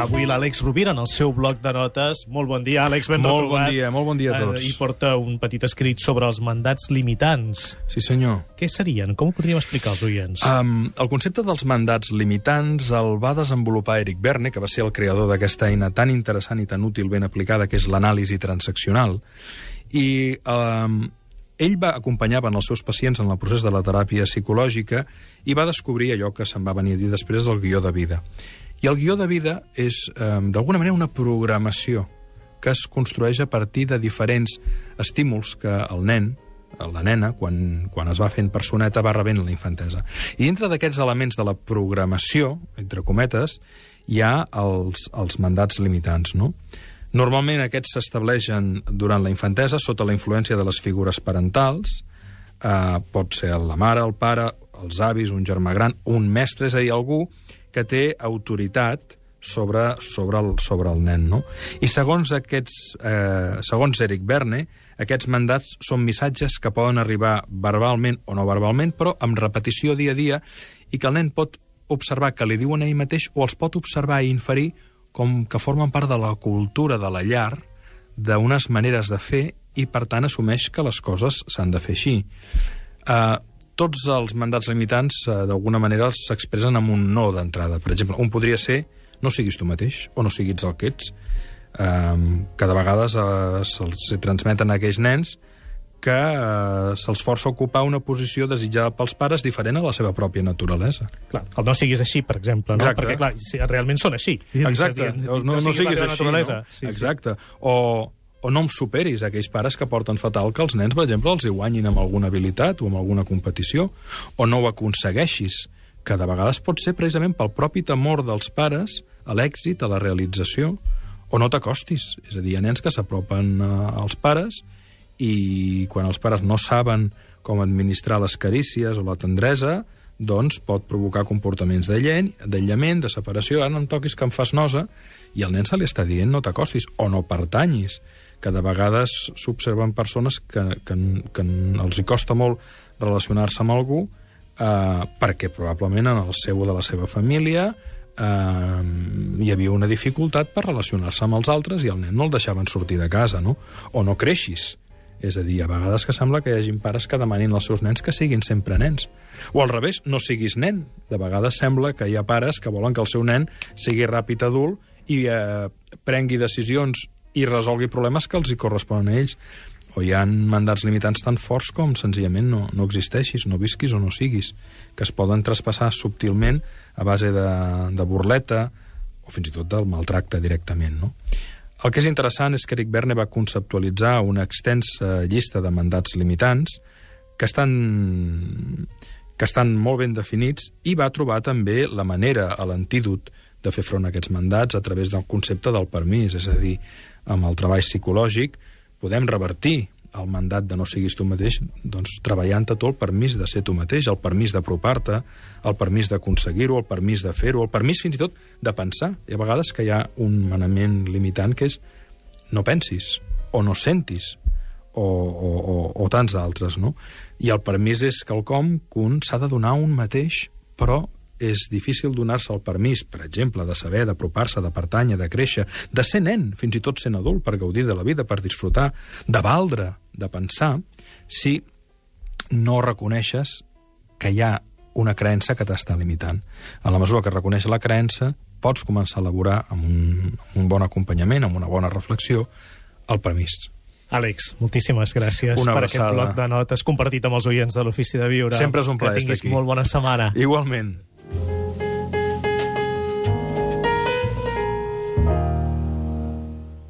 l'Àlex Rovira en el seu bloc de notes. Molt bon dia, Àlex, ben Molt retrobat. bon dia, molt bon dia a tots. Eh, I porta un petit escrit sobre els mandats limitants. Sí, senyor. Què serien? Com ho podríem explicar als oients? Um, el concepte dels mandats limitants el va desenvolupar Eric Berne, que va ser el creador d'aquesta eina tan interessant i tan útil ben aplicada, que és l'anàlisi transaccional. I um, ell va acompanyava els seus pacients en el procés de la teràpia psicològica i va descobrir allò que se'n va venir a dir després del guió de vida. I el guió de vida és, um, d'alguna manera, una programació que es construeix a partir de diferents estímuls que el nen, la nena, quan, quan es va fent personeta, va rebent la infantesa. I dintre d'aquests elements de la programació, entre cometes, hi ha els, els mandats limitants, no? Normalment aquests s'estableixen durant la infantesa sota la influència de les figures parentals, eh, pot ser la mare, el pare, els avis, un germà gran, un mestre, és a dir, algú que té autoritat sobre, sobre, el, sobre el nen. No? I segons, aquests, eh, segons Eric Berne, aquests mandats són missatges que poden arribar verbalment o no verbalment, però amb repetició dia a dia, i que el nen pot observar que li diuen a ell mateix o els pot observar i inferir com que formen part de la cultura de la llar, d'unes maneres de fer, i per tant assumeix que les coses s'han de fer així. Uh, tots els mandats limitants, uh, d'alguna manera, s'expressen amb un no d'entrada. Per exemple, un podria ser no siguis tu mateix, o no siguis el que ets, um, que de vegades uh, se'ls transmeten a aquells nens que uh, se'ls força a ocupar una posició desitjada pels pares diferent a la seva pròpia naturalesa. Clar, el no siguis així, per exemple, no? Exacte. Perquè, clar, realment són així. Exacte, dir, no, no, no siguis la teva així, no? Sí, Exacte. O, o no em superis aquells pares que porten fatal que els nens, per exemple, els hi guanyin amb alguna habilitat o amb alguna competició, o no ho aconsegueixis, que de vegades pot ser precisament pel propi temor dels pares a l'èxit, a la realització, o no t'acostis. És a dir, hi ha nens que s'apropen eh, als pares i quan els pares no saben com administrar les carícies o la tendresa, doncs pot provocar comportaments d'aïllament, de separació, ara no em toquis que em fas nosa, i el nen se li està dient no t'acostis, o no pertanyis, que de vegades s'observen persones que, que, que els hi costa molt relacionar-se amb algú eh, perquè probablement en el seu o de la seva família eh, hi havia una dificultat per relacionar-se amb els altres i el nen no el deixaven sortir de casa, no? O no creixis. És a dir, a vegades que sembla que hi hagin pares que demanin als seus nens que siguin sempre nens. O al revés, no siguis nen. De vegades sembla que hi ha pares que volen que el seu nen sigui ràpid adult i eh, prengui decisions i resolgui problemes que els hi corresponen a ells. O hi ha mandats limitants tan forts com senzillament no, no existeixis, no visquis o no siguis, que es poden traspassar subtilment a base de, de burleta o fins i tot del maltracte directament. No? El que és interessant és que Eric Berne va conceptualitzar una extensa llista de mandats limitants que estan, que estan molt ben definits i va trobar també la manera, l'antídot de fer front a aquests mandats a través del concepte del permís, és a dir, amb el treball psicològic podem revertir el mandat de no siguis tu mateix doncs, treballant a tu el permís de ser tu mateix, el permís d'apropar-te, el permís d'aconseguir-ho, el permís de fer-ho, el permís fins i tot de pensar. Hi ha vegades que hi ha un manament limitant que és no pensis, o no sentis, o, o, o, o tants d'altres, no? I el permís és quelcom que un s'ha de donar un mateix, però és difícil donar-se el permís, per exemple, de saber, d'apropar-se, de pertànyer, de créixer, de ser nen, fins i tot sent adult, per gaudir de la vida, per disfrutar, de valdre, de pensar, si no reconeixes que hi ha una creença que t'està limitant. A la mesura que reconeixes la creença, pots començar a elaborar amb un, amb un bon acompanyament, amb una bona reflexió, el permís. Àlex, moltíssimes gràcies Una per aquest bloc de notes compartit amb els oients de l'Ofici de Viure. Sempre és un plaer Que tinguis molt bona setmana. Igualment.